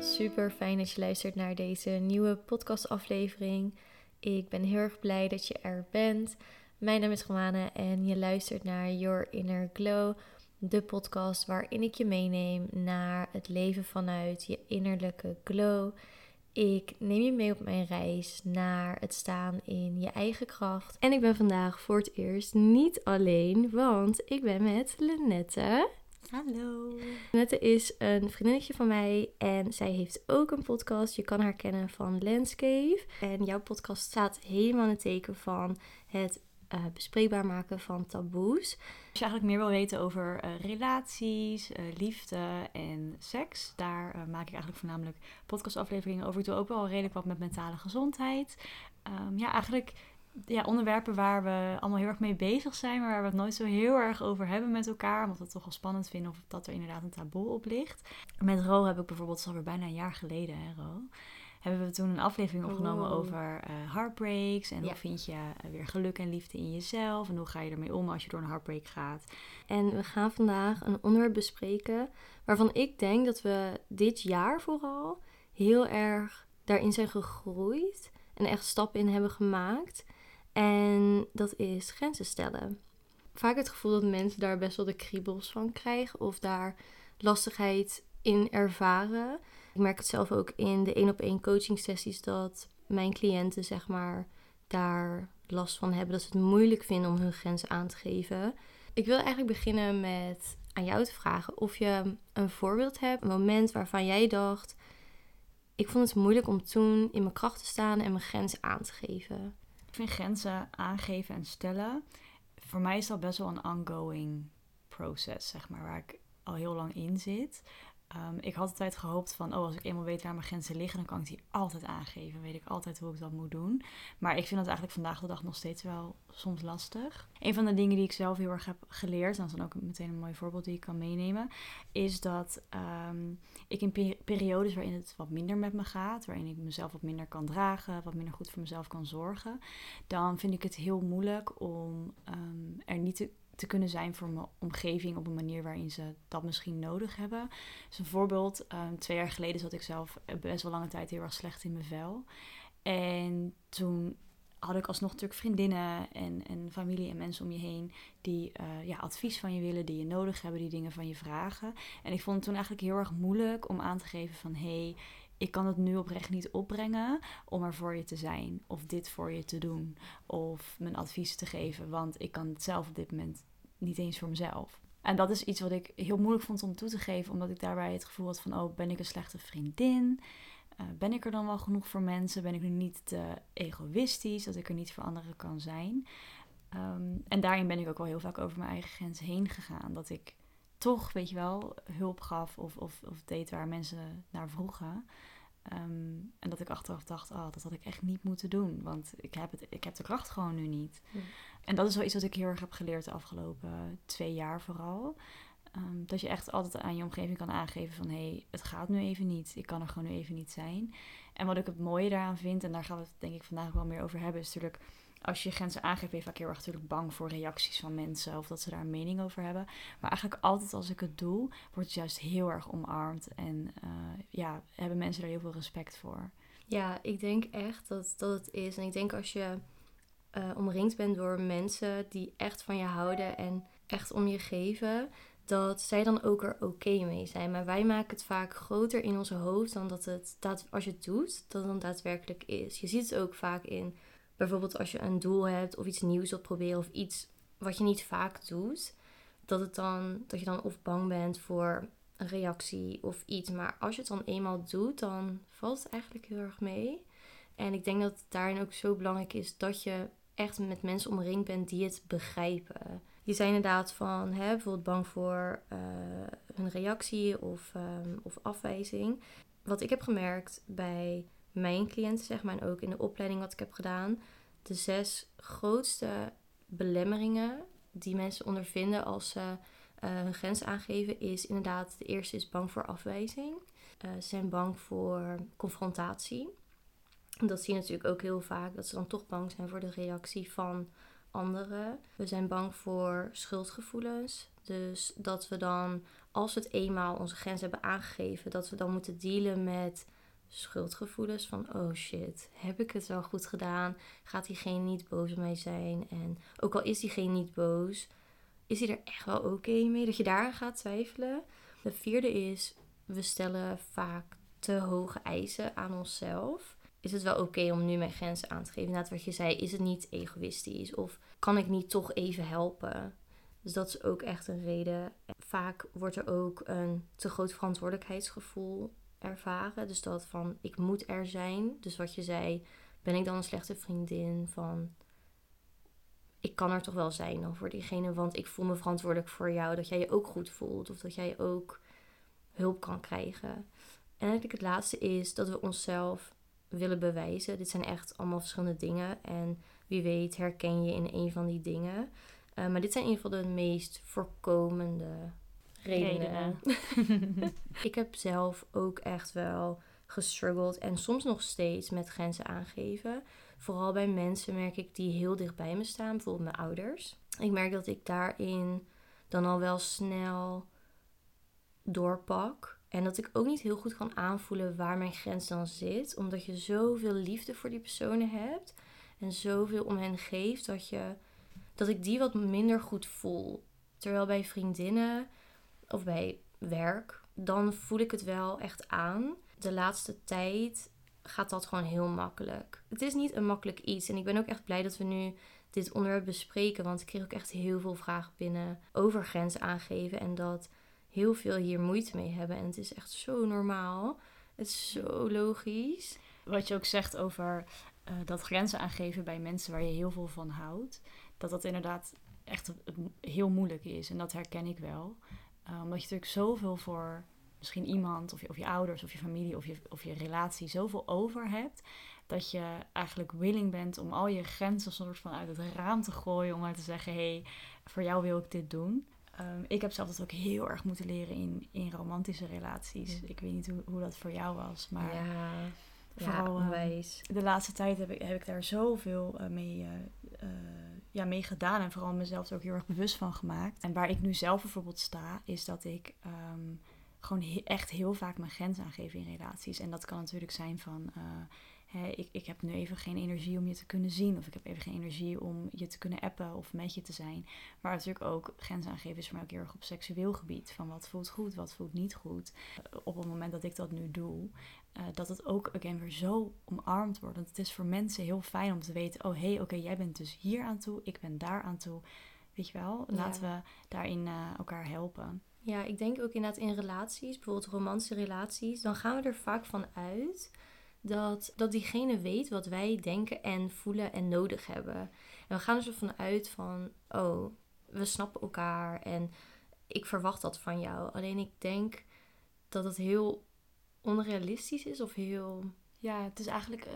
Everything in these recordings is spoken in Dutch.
Super fijn dat je luistert naar deze nieuwe podcastaflevering. Ik ben heel erg blij dat je er bent. Mijn naam is Romane en je luistert naar Your Inner Glow, de podcast waarin ik je meeneem naar het leven vanuit je innerlijke glow. Ik neem je mee op mijn reis naar het staan in je eigen kracht. En ik ben vandaag voor het eerst niet alleen, want ik ben met Lenette. Hallo. Nette is een vriendinnetje van mij en zij heeft ook een podcast. Je kan haar kennen van Landscape. En jouw podcast staat helemaal in het teken van het uh, bespreekbaar maken van taboes. Als je eigenlijk meer wil weten over uh, relaties, uh, liefde en seks, daar maak ik eigenlijk voornamelijk podcastafleveringen over. Ik doe ook wel redelijk wat met mentale gezondheid. Um, ja, eigenlijk ja, onderwerpen waar we allemaal heel erg mee bezig zijn, maar waar we het nooit zo heel erg over hebben met elkaar. Omdat we het toch wel spannend vinden of dat er inderdaad een taboe op ligt. Met Ro heb ik bijvoorbeeld, het is alweer bijna een jaar geleden, hè, Ro. Hebben we toen een aflevering opgenomen over uh, heartbreaks. En hoe vind je uh, weer geluk en liefde in jezelf? En hoe ga je ermee om als je door een heartbreak gaat? En we gaan vandaag een onderwerp bespreken waarvan ik denk dat we dit jaar vooral heel erg daarin zijn gegroeid. En echt stappen in hebben gemaakt. En dat is grenzen stellen. Vaak het gevoel dat mensen daar best wel de kriebels van krijgen of daar lastigheid in ervaren. Ik merk het zelf ook in de één op één coaching sessies dat mijn cliënten zeg maar daar last van hebben. Dat ze het moeilijk vinden om hun grenzen aan te geven. Ik wil eigenlijk beginnen met aan jou te vragen of je een voorbeeld hebt, een moment waarvan jij dacht: ik vond het moeilijk om toen in mijn kracht te staan en mijn grenzen aan te geven. Ik vind grenzen aangeven en stellen. Voor mij is dat best wel een ongoing proces, zeg maar, waar ik al heel lang in zit. Um, ik had altijd gehoopt van, oh, als ik eenmaal weet waar mijn grenzen liggen, dan kan ik die altijd aangeven. Weet ik altijd hoe ik dat moet doen. Maar ik vind dat eigenlijk vandaag de dag nog steeds wel soms lastig. Een van de dingen die ik zelf heel erg heb geleerd, en dat is dan ook meteen een mooi voorbeeld die ik kan meenemen, is dat um, ik in periodes waarin het wat minder met me gaat, waarin ik mezelf wat minder kan dragen, wat minder goed voor mezelf kan zorgen, dan vind ik het heel moeilijk om um, er niet te te kunnen zijn voor mijn omgeving op een manier waarin ze dat misschien nodig hebben. Dus een voorbeeld, um, twee jaar geleden zat ik zelf best wel lange tijd heel erg slecht in mijn vel. En toen had ik alsnog natuurlijk vriendinnen en, en familie en mensen om je heen die uh, ja, advies van je willen, die je nodig hebben, die dingen van je vragen. En ik vond het toen eigenlijk heel erg moeilijk om aan te geven van hé, hey, ik kan het nu oprecht niet opbrengen om er voor je te zijn of dit voor je te doen of mijn advies te geven, want ik kan het zelf op dit moment niet eens voor mezelf. En dat is iets wat ik heel moeilijk vond om toe te geven, omdat ik daarbij het gevoel had van, oh, ben ik een slechte vriendin? Uh, ben ik er dan wel genoeg voor mensen? Ben ik nu niet te egoïstisch, dat ik er niet voor anderen kan zijn? Um, en daarin ben ik ook wel heel vaak over mijn eigen grens heen gegaan. Dat ik toch, weet je wel, hulp gaf of, of, of deed waar mensen naar vroegen. Um, en dat ik achteraf dacht, oh, dat had ik echt niet moeten doen. Want ik heb, het, ik heb de kracht gewoon nu niet. En dat is wel iets wat ik heel erg heb geleerd de afgelopen twee jaar vooral. Um, dat je echt altijd aan je omgeving kan aangeven van... hé, hey, het gaat nu even niet. Ik kan er gewoon nu even niet zijn. En wat ik het mooie daaraan vind... en daar gaan we het denk ik vandaag wel meer over hebben... is natuurlijk als je grenzen aangeeft, ben je vaak heel erg natuurlijk bang voor reacties van mensen of dat ze daar een mening over hebben. Maar eigenlijk altijd als ik het doe, wordt het juist heel erg omarmd en uh, ja, hebben mensen daar heel veel respect voor. Ja, ik denk echt dat, dat het is. En ik denk als je uh, omringd bent door mensen die echt van je houden en echt om je geven, dat zij dan ook er oké mee zijn. Maar wij maken het vaak groter in onze hoofd dan dat het, dat, als je het doet, dat het dan daadwerkelijk is. Je ziet het ook vaak in bijvoorbeeld als je een doel hebt of iets nieuws wilt proberen of iets wat je niet vaak doet, dat, het dan, dat je dan of bang bent voor een reactie of iets. Maar als je het dan eenmaal doet, dan valt het eigenlijk heel erg mee. En ik denk dat het daarin ook zo belangrijk is dat je echt met mensen omringd bent die het begrijpen. Die zijn inderdaad van hè, bijvoorbeeld bang voor uh, hun reactie of, um, of afwijzing. Wat ik heb gemerkt bij mijn cliënten, zeg maar, en ook in de opleiding wat ik heb gedaan, de zes grootste belemmeringen die mensen ondervinden als ze uh, hun grens aangeven, is inderdaad, de eerste is bang voor afwijzing. Uh, ze zijn bang voor confrontatie. Dat zie je natuurlijk ook heel vaak, dat ze dan toch bang zijn voor de reactie van anderen. We zijn bang voor schuldgevoelens. Dus dat we dan, als we het eenmaal onze grens hebben aangegeven, dat we dan moeten dealen met schuldgevoelens van oh shit, heb ik het wel goed gedaan? Gaat diegene niet boos op mij zijn? En ook al is diegene niet boos, is hij er echt wel oké mee? Dat je daaraan gaat twijfelen. De vierde is, we stellen vaak te hoge eisen aan onszelf. Is het wel oké om nu mijn grenzen aan te geven? Net wat je zei, is het niet egoïstisch? Of kan ik niet toch even helpen? Dus dat is ook echt een reden. Vaak wordt er ook een te groot verantwoordelijkheidsgevoel ervaren. Dus dat van ik moet er zijn. Dus wat je zei, ben ik dan een slechte vriendin? Van ik kan er toch wel zijn dan voor diegene, want ik voel me verantwoordelijk voor jou. Dat jij je ook goed voelt of dat jij ook hulp kan krijgen. En eigenlijk het laatste is dat we onszelf willen bewijzen. Dit zijn echt allemaal verschillende dingen. En wie weet herken je in een van die dingen. Uh, maar dit zijn in ieder geval de meest voorkomende redenen. redenen. ik heb zelf ook echt wel gestruggeld en soms nog steeds met grenzen aangeven. Vooral bij mensen merk ik die heel dicht bij me staan, bijvoorbeeld mijn ouders. Ik merk dat ik daarin dan al wel snel doorpak. En dat ik ook niet heel goed kan aanvoelen waar mijn grens dan zit. Omdat je zoveel liefde voor die personen hebt. En zoveel om hen geeft dat, je, dat ik die wat minder goed voel. Terwijl bij vriendinnen of bij werk, dan voel ik het wel echt aan. De laatste tijd gaat dat gewoon heel makkelijk. Het is niet een makkelijk iets. En ik ben ook echt blij dat we nu dit onderwerp bespreken. Want ik kreeg ook echt heel veel vragen binnen over grenzen aangeven. En dat heel veel hier moeite mee hebben. En het is echt zo normaal. Het is zo logisch. Wat je ook zegt over uh, dat grenzen aangeven bij mensen waar je heel veel van houdt. Dat dat inderdaad echt heel moeilijk is. En dat herken ik wel. Uh, omdat je natuurlijk zoveel voor misschien iemand of je, of je ouders of je familie of je, of je relatie zoveel over hebt. Dat je eigenlijk willing bent om al je grenzen soort van uit het raam te gooien. Om maar te zeggen, hé, hey, voor jou wil ik dit doen. Um, ik heb zelf dat ook heel erg moeten leren in, in romantische relaties. Ik weet niet hoe, hoe dat voor jou was, maar ja, vooral ja, ehm, de laatste tijd heb ik, heb ik daar zoveel uh, mee, uh, uh, ja, mee gedaan en vooral mezelf er ook heel erg bewust van gemaakt. En waar ik nu zelf bijvoorbeeld sta, is dat ik um, gewoon echt heel vaak mijn grens aangeven in relaties. En dat kan natuurlijk zijn van ik, ik heb nu even geen energie om je te kunnen zien. Of ik heb even geen energie om je te kunnen appen of met je te zijn. Maar natuurlijk ook grenzen aangeven is voor mij ook heel erg op seksueel gebied. Van wat voelt goed, wat voelt niet goed. Eh, op het moment dat ik dat nu doe, uh, dat het ook again weer zo omarmd wordt. Want het is voor mensen heel fijn om te weten: oh hé, hey, oké, jij bent dus hier aan toe, ik ben daar aan toe. Weet je wel, laten we daarin uh, elkaar helpen. Ja, ik denk ook inderdaad in relaties, bijvoorbeeld romantische relaties, dan gaan we er vaak van uit dat, dat diegene weet wat wij denken en voelen en nodig hebben. En we gaan er zo vanuit van, oh, we snappen elkaar en ik verwacht dat van jou. Alleen ik denk dat het heel onrealistisch is of heel... Ja, het is eigenlijk... Uh,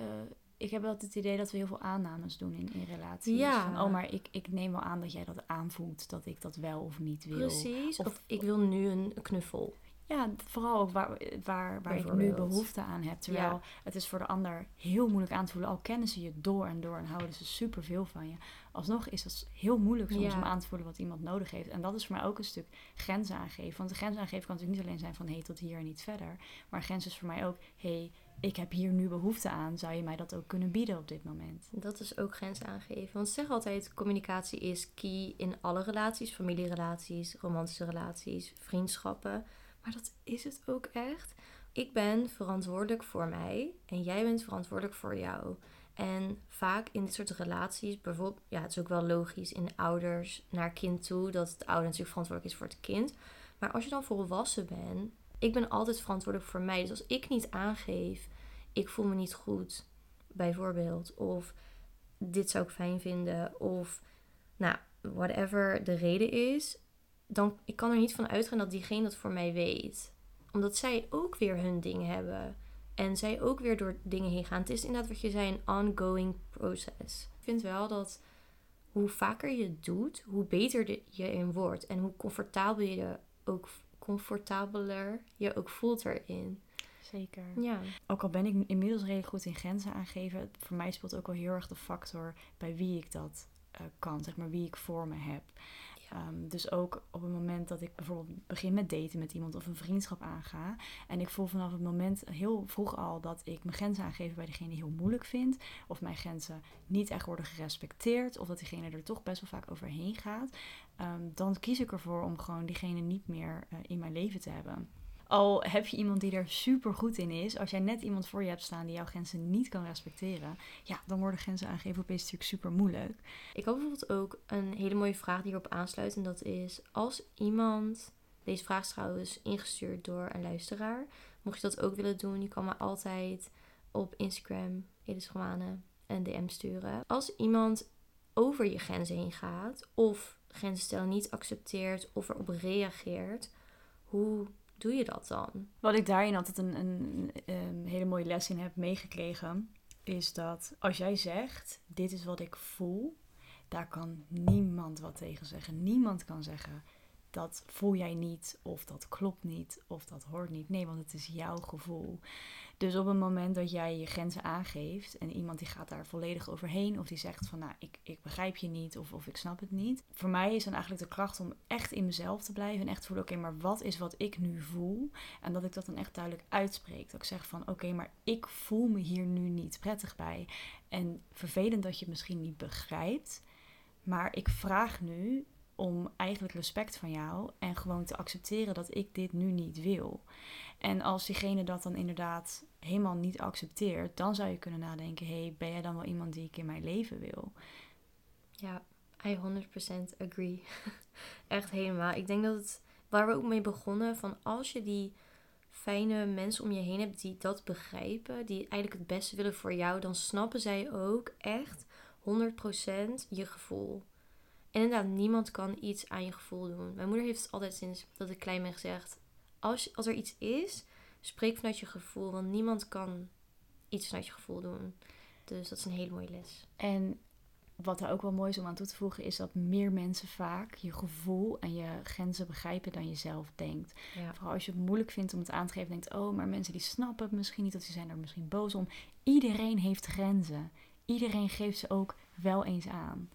ik heb wel het idee dat we heel veel aannames doen in, in relaties. Ja. Van, oh, maar ik, ik neem wel aan dat jij dat aanvoelt, dat ik dat wel of niet wil. Precies, of, of ik wil nu een knuffel. Ja, vooral ook waar, waar, waar ik nu behoefte aan heb. Terwijl het is voor de ander heel moeilijk aan te voelen. Al kennen ze je door en door en houden ze superveel van je. Alsnog is het heel moeilijk soms om aan te voelen wat iemand nodig heeft. En dat is voor mij ook een stuk grenzen aangeven. Want de grenzen aangeven kan natuurlijk niet alleen zijn van hé, hey, tot hier en niet verder. Maar grens is voor mij ook hé, hey, ik heb hier nu behoefte aan. Zou je mij dat ook kunnen bieden op dit moment? Dat is ook grenzen aangeven. Want zeg altijd, communicatie is key in alle relaties. Familierelaties, romantische relaties, vriendschappen maar dat is het ook echt. Ik ben verantwoordelijk voor mij en jij bent verantwoordelijk voor jou. En vaak in dit soort relaties, bijvoorbeeld, ja, het is ook wel logisch in ouders naar kind toe, dat de ouder natuurlijk verantwoordelijk is voor het kind. Maar als je dan volwassen bent, ik ben altijd verantwoordelijk voor mij. Dus als ik niet aangeef, ik voel me niet goed, bijvoorbeeld, of dit zou ik fijn vinden, of nou, whatever de reden is, dan ik kan er niet van uitgaan dat diegene dat voor mij weet. Omdat zij ook weer hun ding hebben. En zij ook weer door dingen heen gaan. Het is inderdaad wat je zei, een ongoing process. Ik vind wel dat hoe vaker je het doet, hoe beter je in wordt. En hoe comfortabel je ook, comfortabeler je ook voelt erin. Zeker. Ja. Ook al ben ik inmiddels redelijk goed in grenzen aangeven, voor mij speelt ook wel heel erg de factor bij wie ik dat uh, kan, zeg maar wie ik voor me heb. Ehm, dus ook op het moment dat ik bijvoorbeeld begin met daten met iemand of een vriendschap aanga. En ik voel vanaf het moment heel vroeg al dat ik mijn grenzen aangeven bij degene heel moeilijk vind. Of mijn grenzen niet echt worden gerespecteerd. Of dat diegene er toch best wel vaak overheen gaat. Ehm, dan kies ik ervoor om gewoon diegene niet meer uh, in mijn leven te hebben. Al heb je iemand die er super goed in is, als jij net iemand voor je hebt staan die jouw grenzen niet kan respecteren, ja, dan worden grenzen aangeven opeens natuurlijk super moeilijk. Ik had bijvoorbeeld ook een hele mooie vraag die hierop aansluit. En dat is: als iemand. Deze vraag is trouwens ingestuurd door een luisteraar. Mocht je dat ook willen doen, je kan me altijd op Instagram, Edith een DM sturen. Als iemand over je grenzen heen gaat, of grenzen stellen niet accepteert, of erop reageert, hoe doe je dat dan? Wat ik daarin altijd een, een, hele mooie les in heb meegekregen, is dat als jij zegt: Dit is wat ik voel, daar kan niemand wat tegen zeggen. Niemand kan zeggen dat voel jij niet, of dat klopt niet, of dat hoort niet. Nee, want het is jouw gevoel. Dus op het moment dat jij je grenzen aangeeft en iemand die gaat daar volledig overheen of die zegt van nou ik, ik begrijp je niet of, of ik snap het niet. Voor mij is dan eigenlijk de kracht om echt in mezelf te blijven en echt te voelen oké maar wat is wat ik nu voel en dat ik dat dan echt duidelijk uitspreek. Dat ik zeg van oké maar ik voel me hier nu niet prettig bij en vervelend dat je het misschien niet begrijpt. Maar ik vraag nu om eigenlijk respect van jou en gewoon te accepteren dat ik dit nu niet wil. En als diegene dat dan inderdaad helemaal niet accepteert, dan zou je kunnen nadenken: hey, ben jij dan wel iemand die ik in mijn leven wil? Ja, I 100% agree. Echt helemaal. Ik denk dat het waar we ook mee begonnen, van als je die fijne mensen om je heen hebt die dat begrijpen, die eigenlijk het beste willen voor jou, dan snappen zij ook echt 100% je gevoel. En inderdaad, niemand kan iets aan je gevoel doen. Mijn moeder heeft altijd sinds dat ik klein ben gezegd: als, als er iets is, spreek vanuit je gevoel. Want niemand kan iets vanuit je gevoel doen. Dus dat is een hele mooie les. En wat er ook wel mooi is om aan toe te voegen, is dat meer mensen vaak je gevoel en je grenzen begrijpen dan je zelf denkt. Vooral als je het moeilijk vindt om het aan te geven, denkt, oh, maar mensen die snappen het misschien niet, of die zijn er misschien boos om. Iedereen heeft grenzen. Iedereen geeft ze ook wel eens aan.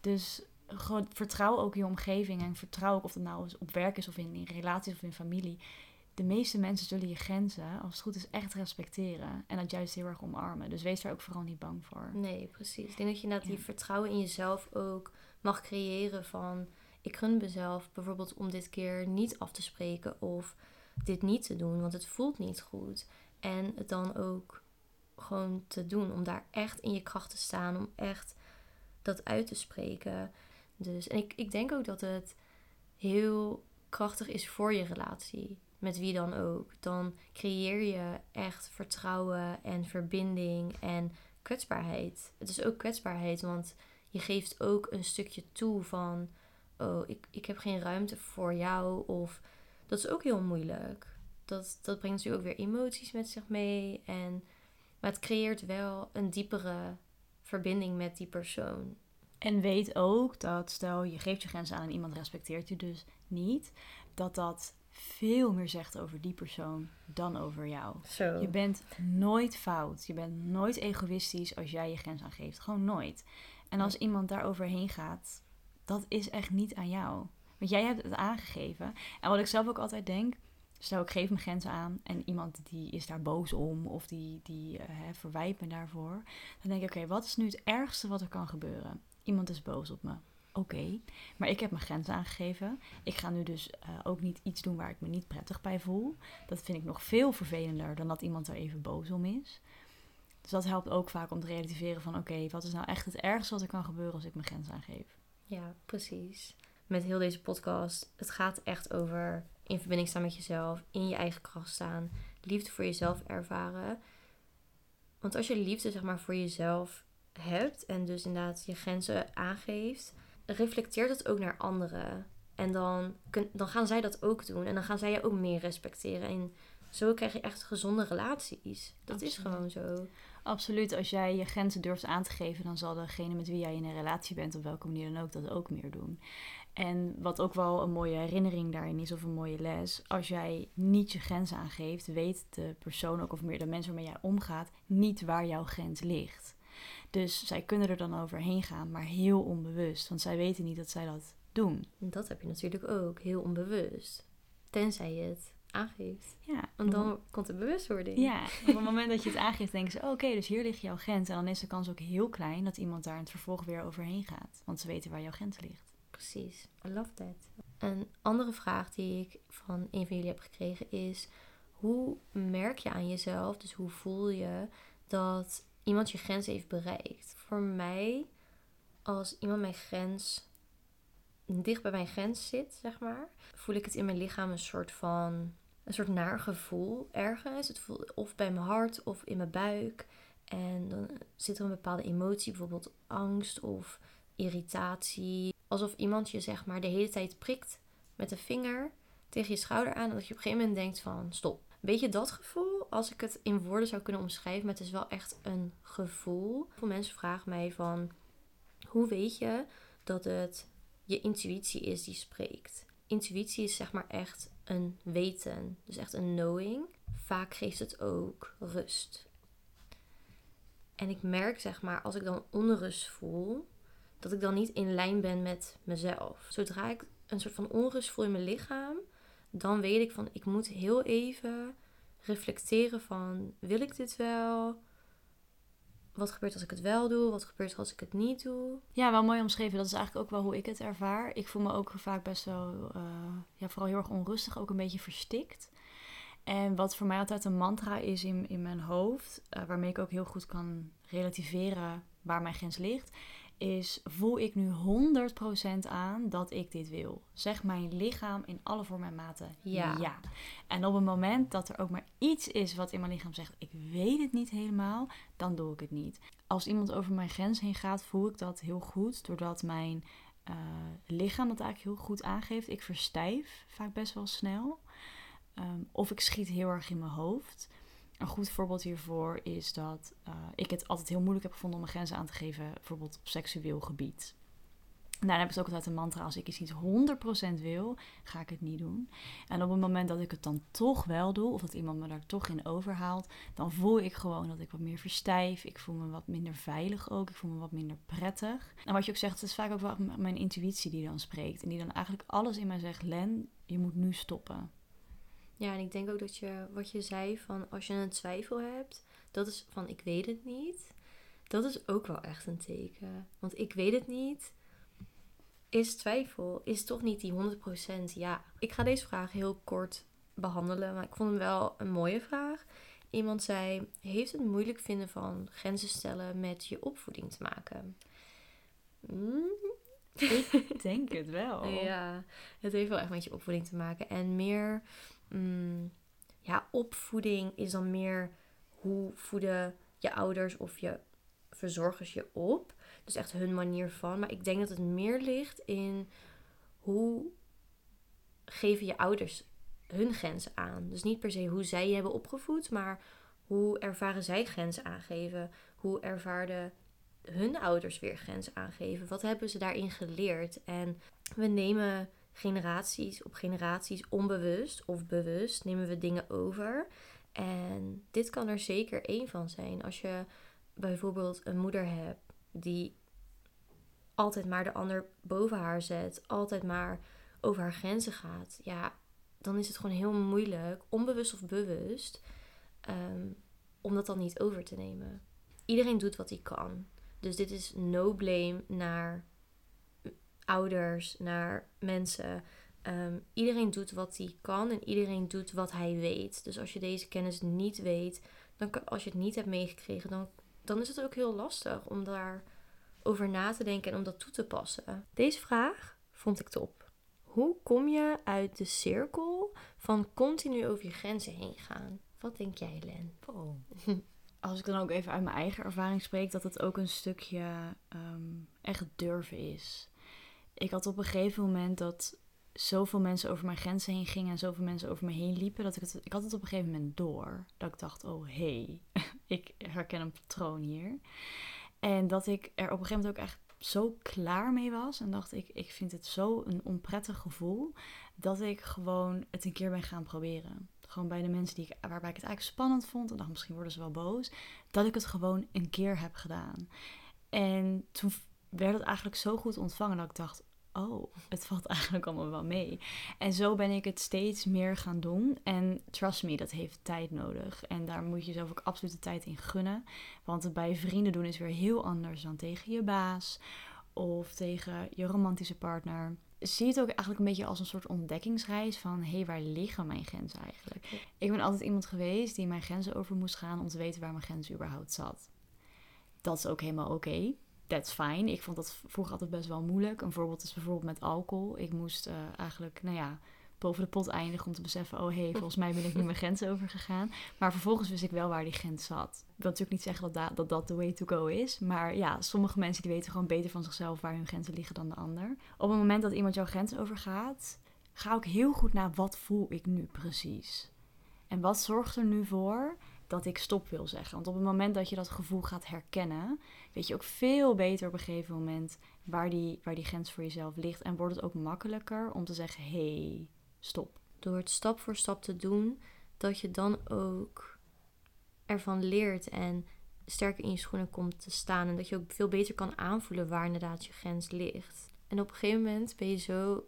Dus gewoon vertrouw ook je omgeving en vertrouw ook of het nou op werk is of in, in relaties of in familie. De meeste mensen zullen je grenzen, als het goed is, echt respecteren. En dat juist heel erg omarmen. Dus wees daar ook vooral niet bang voor. Nee, precies. Ik denk dat je inderdaad die vertrouwen in jezelf ook mag creëren van... Ik gun mezelf bijvoorbeeld om dit keer niet af te spreken of dit niet te doen, want het voelt niet goed. En het dan ook gewoon te doen, om daar echt in je kracht te staan, om echt dat uit te spreken. Dus, en ik, ik denk ook dat het heel krachtig is voor je relatie. Met wie dan ook. Dan creëer je echt vertrouwen en verbinding en kwetsbaarheid. Het is ook kwetsbaarheid, want je geeft ook een stukje toe van: Oh, ik, ik heb geen ruimte voor jou. Of dat is ook heel moeilijk. Dat, dat brengt natuurlijk ook weer emoties met zich mee. En, maar het creëert wel een diepere verbinding met die persoon. En weet ook dat stel je geeft je grenzen aan en iemand respecteert je dus niet, dat dat veel meer zegt over die persoon dan over jou. Zo. Je bent nooit fout. Je bent nooit egoïstisch als jij je grens aangeeft. Gewoon nooit. En als iemand daar overheen gaat, dat is echt niet aan jou. Want jij hebt het aangegeven. En wat ik zelf ook altijd denk, stel ik geef mijn grenzen aan en iemand die is daar boos om of die, die uh, verwijt me daarvoor. Dan denk ik, oké, wat is nu het ergste wat er kan gebeuren? Iemand is boos op me. Oké, maar ik heb mijn grens aangegeven. Ik ga nu dus uh, ook niet iets doen waar ik me niet prettig bij voel. Dat vind ik nog veel vervelender dan dat iemand er even boos om is. Dus dat helpt ook vaak om te relativeren van oké, wat is nou echt het ergste wat er kan gebeuren als ik mijn grens aangeef? Ja, precies. Met heel deze podcast, het gaat echt over in verbinding staan met jezelf, in je eigen kracht staan, liefde voor jezelf ervaren. Want als je liefde zeg maar voor jezelf hebt en dus inderdaad je grenzen aangeeft, reflecteert dat ook naar anderen. En dan, dan gaan zij dat ook doen. En dan gaan zij je ook meer respecteren. En zo krijg je echt gezonde relaties. Dat is gewoon zo. Absoluut. Als jij je grenzen durft aan te geven, dan zal degene met wie jij in een relatie bent, op welke manier dan ook, dat ook meer doen. En wat ook wel een mooie herinnering daarin is, of een mooie les. Als jij niet je grenzen aangeeft, weet de persoon ook, of meer de mensen waarmee jij omgaat, niet waar jouw grens ligt. Dus zij kunnen er dan overheen gaan, maar heel onbewust. Want zij weten niet dat zij dat doen. Dat heb je natuurlijk ook, heel onbewust. Tenzij je het aangeeft. Ja, Want dan komt de bewustwording. Ja, op het moment dat je het aangeeft, denken ze: oh, oké, dus hier ligt jouw grens. En dan is de kans ook heel klein dat iemand daar in het vervolg weer overheen gaat. Want ze weten waar jouw grens ligt. Precies. I love that. Een andere vraag die ik van een van jullie heb gekregen is: hoe merk je aan jezelf, dus hoe voel je dat iemand je grens heeft bereikt? Voor mij, als iemand mijn grens dicht bij mijn grens zit, zeg maar, voel ik het in mijn lichaam een soort van een soort naar gevoel ergens. Het voelt of bij mijn hart of in mijn buik. En dan zit er een bepaalde emotie, bijvoorbeeld angst of irritatie. Alsof iemand je zeg maar de hele tijd prikt met een vinger tegen je schouder aan. En dat je op een gegeven moment denkt van stop. Weet je dat gevoel? Als ik het in woorden zou kunnen omschrijven, maar het is wel echt een gevoel. Veel mensen vragen mij van hoe weet je dat het je intuïtie is die spreekt? Intuïtie is zeg maar echt een weten, dus echt een knowing. Vaak geeft het ook rust. En ik merk zeg maar als ik dan onrust voel, dat ik dan niet in lijn ben met mezelf. Zodra ik een soort van onrust voel in mijn lichaam, dan weet ik van ik moet heel even reflecteren van wil ik dit wel? Wat gebeurt als ik het wel doe? Wat gebeurt als ik het niet doe? Ja, wel mooi omschreven. Dat is eigenlijk ook wel hoe ik het ervaar. Ik voel me ook vaak best wel, uh, ja, vooral heel erg onrustig, ook een beetje verstikt. En wat voor mij altijd een mantra is in, in mijn hoofd, uh, waarmee ik ook heel goed kan relativeren waar mijn grens ligt, is voel ik nu 100% aan dat ik dit wil. Zeg mijn lichaam in alle vormen en maten ja. ja. En op het moment dat er ook maar iets is wat in mijn lichaam zegt, ik weet het niet helemaal, dan doe ik het niet. Als iemand over mijn grens heen gaat, voel ik dat heel goed, doordat mijn uh, lichaam dat eigenlijk heel goed aangeeft. Ik verstijf vaak best wel snel. Um, of ik schiet heel erg in mijn hoofd. Een goed voorbeeld hiervoor is dat uh, ik het altijd heel moeilijk heb gevonden om mijn grenzen aan te geven, bijvoorbeeld op seksueel gebied. Dan heb ik ook altijd een mantra: als ik iets niet 100% wil, ga ik het niet doen. En op het moment dat ik het dan toch wel doe, of dat iemand me daar toch in overhaalt, dan voel ik gewoon dat ik wat meer verstijf. Ik voel me wat minder veilig ook. Ik voel me wat minder prettig. En wat je ook zegt, het is vaak ook wel mijn intuïtie die dan spreekt. En die dan eigenlijk alles in mij zegt: Len, je moet nu stoppen. Ja, en ik denk ook dat je, wat je zei, van als je een twijfel hebt, dat is van ik weet het niet. Dat is ook wel echt een teken. Want ik weet het niet, is twijfel, is toch niet die 100% ja. Ik ga deze vraag heel kort behandelen, maar ik vond hem wel een mooie vraag. Iemand zei: Heeft het moeilijk vinden van grenzen stellen met je opvoeding te maken? Mm. Ik denk het wel. Ja, het heeft wel echt met je opvoeding te maken. En meer mm, ja, opvoeding is dan meer hoe voeden je ouders of je verzorgers je op. Dus echt hun manier van. Maar ik denk dat het meer ligt in hoe geven je ouders hun grenzen aan. Dus niet per se hoe zij je hebben opgevoed, maar hoe ervaren zij grenzen aangeven? Hoe ervaarden hun ouders weer grenzen aangeven? Wat hebben ze daarin geleerd? En we nemen generaties op generaties onbewust of bewust nemen we dingen over. En dit kan er zeker één van zijn. Als je bijvoorbeeld een moeder hebt die altijd maar de ander boven haar zet, altijd maar over haar grenzen gaat, ja, dan is het gewoon heel moeilijk, onbewust of bewust, ehm, om dat dan niet over te nemen. Iedereen doet wat hij kan. Dus dit is no blame naar ouders, naar mensen. Ehm, iedereen doet wat hij kan en iedereen doet wat hij weet. Dus als je deze kennis niet weet, dan als je het niet hebt meegekregen, dan, dan is het ook heel lastig om daar over na te denken en om dat toe te passen. Deze vraag vond ik top. Hoe kom je uit de cirkel van continu over je grenzen heen gaan? Wat denk jij, Len? Oh. Als ik dan ook even uit mijn eigen ervaring spreek, dat het ook een stukje ehm, echt durven is ik had op een gegeven moment dat zoveel mensen over mijn grenzen heen gingen en zoveel mensen over me heen liepen, dat ik het, ik had het op een gegeven moment door. Dat ik dacht, oh hé, hey, ik herken een patroon hier. En dat ik er op een gegeven moment ook echt zo klaar mee was en dacht ik, ik vind het zo een onprettig gevoel, dat ik gewoon het een keer ben gaan proberen. Gewoon bij de mensen die waarbij ik het eigenlijk spannend vond en dacht misschien worden ze wel boos, dat ik het gewoon een keer heb gedaan. En toen werd het eigenlijk zo goed ontvangen dat ik dacht, oh, het valt eigenlijk allemaal wel mee. En zo ben ik het steeds meer gaan doen. En trust me, dat heeft tijd nodig. En daar moet je zelf ook absoluut de tijd in gunnen. Want het bij vrienden doen is weer heel anders dan tegen je baas of tegen je romantische partner. Zie het ook eigenlijk een beetje als een soort ontdekkingsreis van hé, hey, waar liggen mijn grenzen eigenlijk? Ik ben altijd iemand geweest die mijn grenzen over moest gaan om te weten waar mijn grens überhaupt zat. Dat is ook helemaal oké that's fine. Ik vond dat vroeger altijd best wel moeilijk. Een voorbeeld is bijvoorbeeld met alcohol. Ik moest uh, eigenlijk, nou ja, boven de pot eindigen om te beseffen... oh hey, volgens mij ben ik nu mijn grens overgegaan. Maar vervolgens wist ik wel waar die grens zat. Ik wil natuurlijk niet zeggen dat dat, dat de way to go is. Maar ja, sommige mensen die weten gewoon beter van zichzelf... waar hun grenzen liggen dan de ander. Op het moment dat iemand jouw grens overgaat... ga ook heel goed naar wat voel ik nu precies. En wat zorgt er nu voor dat ik stop wil zeggen. Want op het moment dat je dat gevoel gaat herkennen, weet je ook veel beter op een gegeven moment waar die, waar die grens voor jezelf ligt. En wordt het ook makkelijker om te zeggen: hé, hey, stop. Door het stap voor stap te doen, dat je dan ook ervan leert en sterker in je schoenen komt te staan. En dat je ook veel beter kan aanvoelen waar inderdaad je grens ligt. En op een gegeven moment ben je zo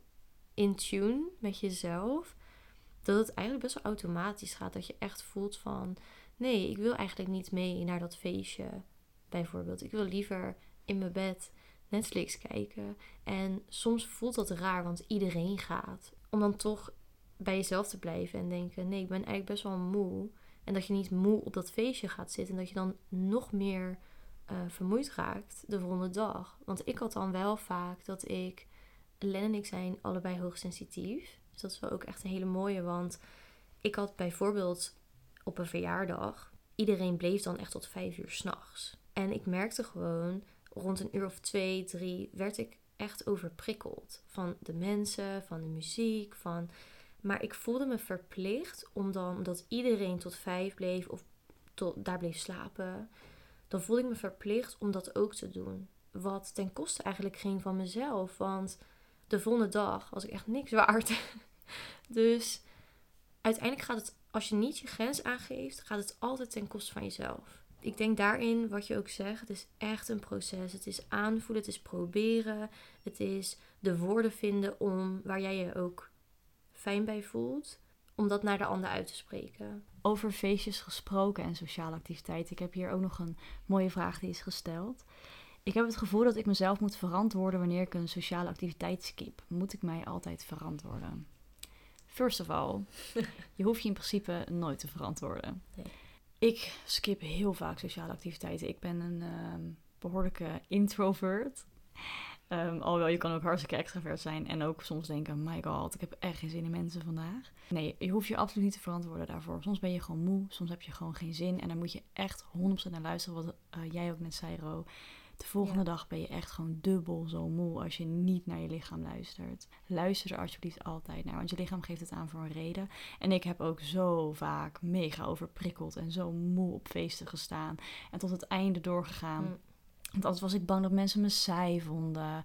in tune met jezelf. Dat het eigenlijk best wel automatisch gaat. Dat je echt voelt van nee, ik wil eigenlijk niet mee naar dat feestje, bijvoorbeeld. Ik wil liever in mijn bed Netflix kijken. En soms voelt dat raar, want iedereen gaat. Om dan toch bij jezelf te blijven en denken: nee, ik ben eigenlijk best wel moe. En dat je niet moe op dat feestje gaat zitten en dat je dan nog meer uh, vermoeid raakt de volgende dag. Want ik had dan wel vaak dat ik. Len en ik zijn allebei hoogsensitief. Dus dat is wel ook echt een hele mooie. Want ik had bijvoorbeeld op een verjaardag. Iedereen bleef dan echt tot vijf uur s'nachts. En ik merkte gewoon, rond een uur of twee, drie, werd ik echt overprikkeld. Van de mensen, van de muziek, van... Maar ik voelde me verplicht om dan, omdat iedereen tot vijf bleef of tot, daar bleef slapen, dan voelde ik me verplicht om dat ook te doen. Wat ten koste eigenlijk ging van mezelf. Want de volgende dag was ik echt niks waard. dus uiteindelijk gaat het als je niet je grens aangeeft, gaat het altijd ten koste van jezelf. Ik denk daarin, wat je ook zegt, het is echt een proces. Het is aanvoelen, het is proberen. Het is de woorden vinden om waar jij je ook fijn bij voelt. Om dat naar de ander uit te spreken. Over feestjes gesproken en sociale activiteiten. Ik heb hier ook nog een mooie vraag die is gesteld. Ik heb het gevoel dat ik mezelf moet verantwoorden wanneer ik een sociale activiteit skip. Moet ik mij altijd verantwoorden? First of all, je hoeft je in principe nooit te verantwoorden. Nee. Ik skip heel vaak sociale activiteiten. Ik ben een ehm, behoorlijke introvert. Um, alhoewel, je kan ook hartstikke extravert zijn en ook soms denken: my god, ik heb echt geen zin in mensen vandaag. Nee, je hoeft je absoluut niet te verantwoorden daarvoor. Soms ben je gewoon moe, soms heb je gewoon geen zin. En dan moet je echt 100% naar luisteren, wat uh, jij ook net zei, Ro. De volgende dag ben je echt gewoon dubbel zo moe als je niet naar je lichaam luistert. Luister er alsjeblieft altijd naar, want je lichaam geeft het aan voor een reden. En ik heb ook zo vaak mega overprikkeld en zo moe op feesten gestaan en tot het einde doorgegaan. Mm. Want anders was ik bang dat mensen me saai vonden.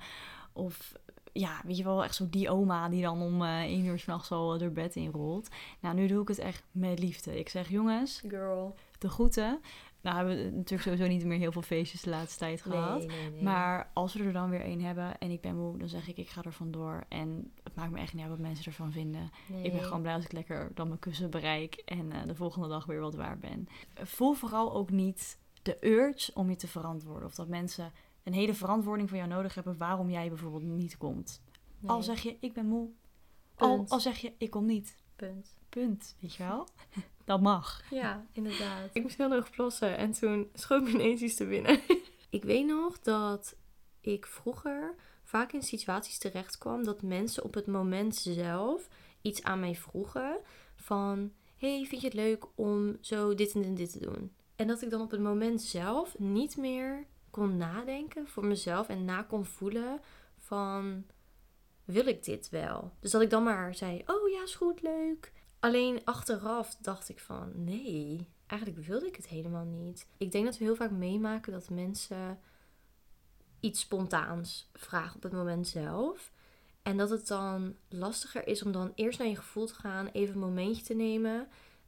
Of ja, weet je wel, echt zo die oma die dan om uh, één uur s'nachts al door bed inrolt. Nou, nu doe ik het echt met liefde. Ik zeg, jongens, girl, de groeten. Nou hebben we natuurlijk sowieso niet meer heel veel feestjes de laatste tijd gehad. Nee, nee, Maar als we er dan weer één hebben en ik ben moe, dan zeg ik ik ga er vandoor. En het maakt me echt niet uit wat mensen ervan vinden. Ik ben gewoon blij als ik lekker dan mijn kussen bereik en uh, de volgende dag weer wat waar ben. Voel vooral ook niet de urge om je te verantwoorden. Of dat mensen een hele verantwoording van jou nodig hebben waarom jij bijvoorbeeld niet komt. Al zeg je ik ben moe. Al, al zeg je ik kom niet. Punt. Punt, weet je wel? Dat mag. Ja, inderdaad. Ik moest heel erg plassen en toen schoot me ineens iets te binnen. ik weet nog dat ik vroeger vaak in situaties terecht kwam dat mensen op het moment zelf iets aan mij vroegen van hey, vind je het leuk om zo dit en dit te doen? En dat ik dan op het moment zelf niet meer kon nadenken voor mezelf en na kon voelen van wil ik dit wel? Dus dat ik dan maar zei, oh ja, is goed, leuk. Alleen achteraf dacht ik van nee, eigenlijk wilde ik het helemaal niet. Ik denk dat we heel vaak meemaken dat mensen iets spontaans vragen op het moment zelf. En dat het dan lastiger is om dan eerst naar je gevoel te gaan, even een momentje te nemen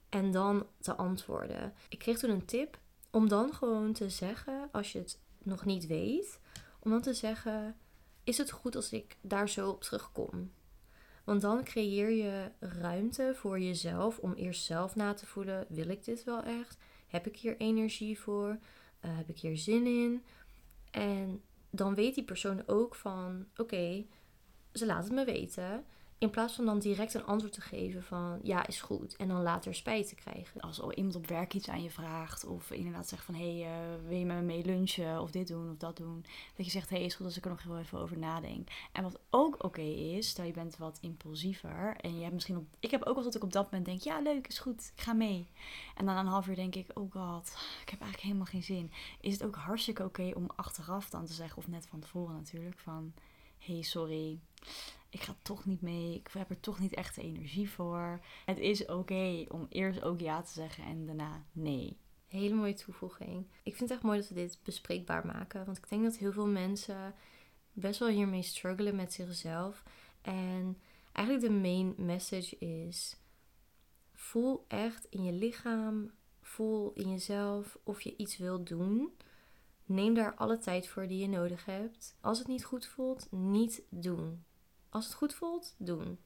en dan te antwoorden. Ik kreeg toen een tip om dan gewoon te zeggen, als je het nog niet weet, om dan te zeggen: is het goed als ik daar zo op terugkom? Want dan creëer je ruimte voor jezelf om eerst zelf na te voelen: wil ik dit wel echt? Heb ik hier energie voor? Eh, heb ik hier zin in? En dan weet die persoon ook van: oké, ze laat het me weten. In plaats van dan direct een antwoord te geven van ja, is goed. En dan later spijt te krijgen. Als al iemand op werk iets aan je vraagt. Of inderdaad zegt van hé, hey, uh, wil je met me mee lunchen? Of dit doen of dat doen. Dat je zegt hé, hey, is goed als ik er nog heel even over nadenk. En wat ook oké is, stel je bent wat impulsiever. En je hebt misschien ik heb ook wel dat ik op dat moment denk ja leuk, is goed, ik ga mee. En dan een half uur denk ik oh god, ik heb eigenlijk helemaal geen zin. Is het ook hartstikke oké om achteraf dan te zeggen. Of net van tevoren natuurlijk van hé hey, sorry ik ga toch niet mee. Ik heb er toch niet echt de energie voor. Het is oké om eerst ook ja te zeggen en daarna nee. Hele mooie toevoeging. Ik vind het echt mooi dat we dit bespreekbaar maken. Want ik denk dat heel veel mensen best wel hiermee struggelen met zichzelf. En eigenlijk de main message is: voel echt in je lichaam, voel in jezelf of je iets wilt doen. Neem daar alle tijd voor die je nodig hebt. Als het niet goed voelt, niet doen. Als het goed voelt, doen.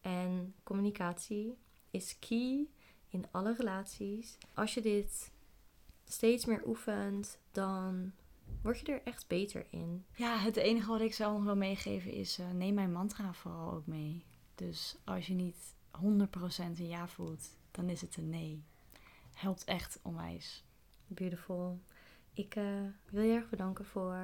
En communicatie is key in alle relaties. Als je dit steeds meer oefent, dan word je er echt beter in. Ja, het enige wat ik zou nog wil meegeven is: uh, neem mijn mantra vooral ook mee. Dus als je niet 100% een ja voelt, dan is het een nee. Helpt echt onwijs. Beautiful. Ik uh, wil je erg bedanken voor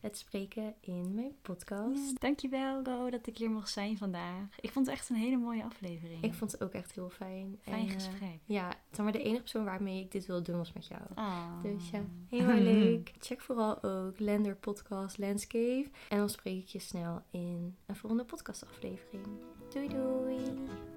het spreken in mijn podcast. Ja, dankjewel, Go, dat ik hier mocht zijn vandaag. Ik vond het echt een hele mooie aflevering. Ik vond het ook echt heel fijn. Fijn en, gesprek. Uh, ja, zeg maar de enige persoon waarmee ik dit wil doen was met jou. Oh. Dus ja, helemaal leuk. Check vooral ook Lender Podcast Landscape. En dan spreek ik je snel in een volgende podcast aflevering. Doei doei!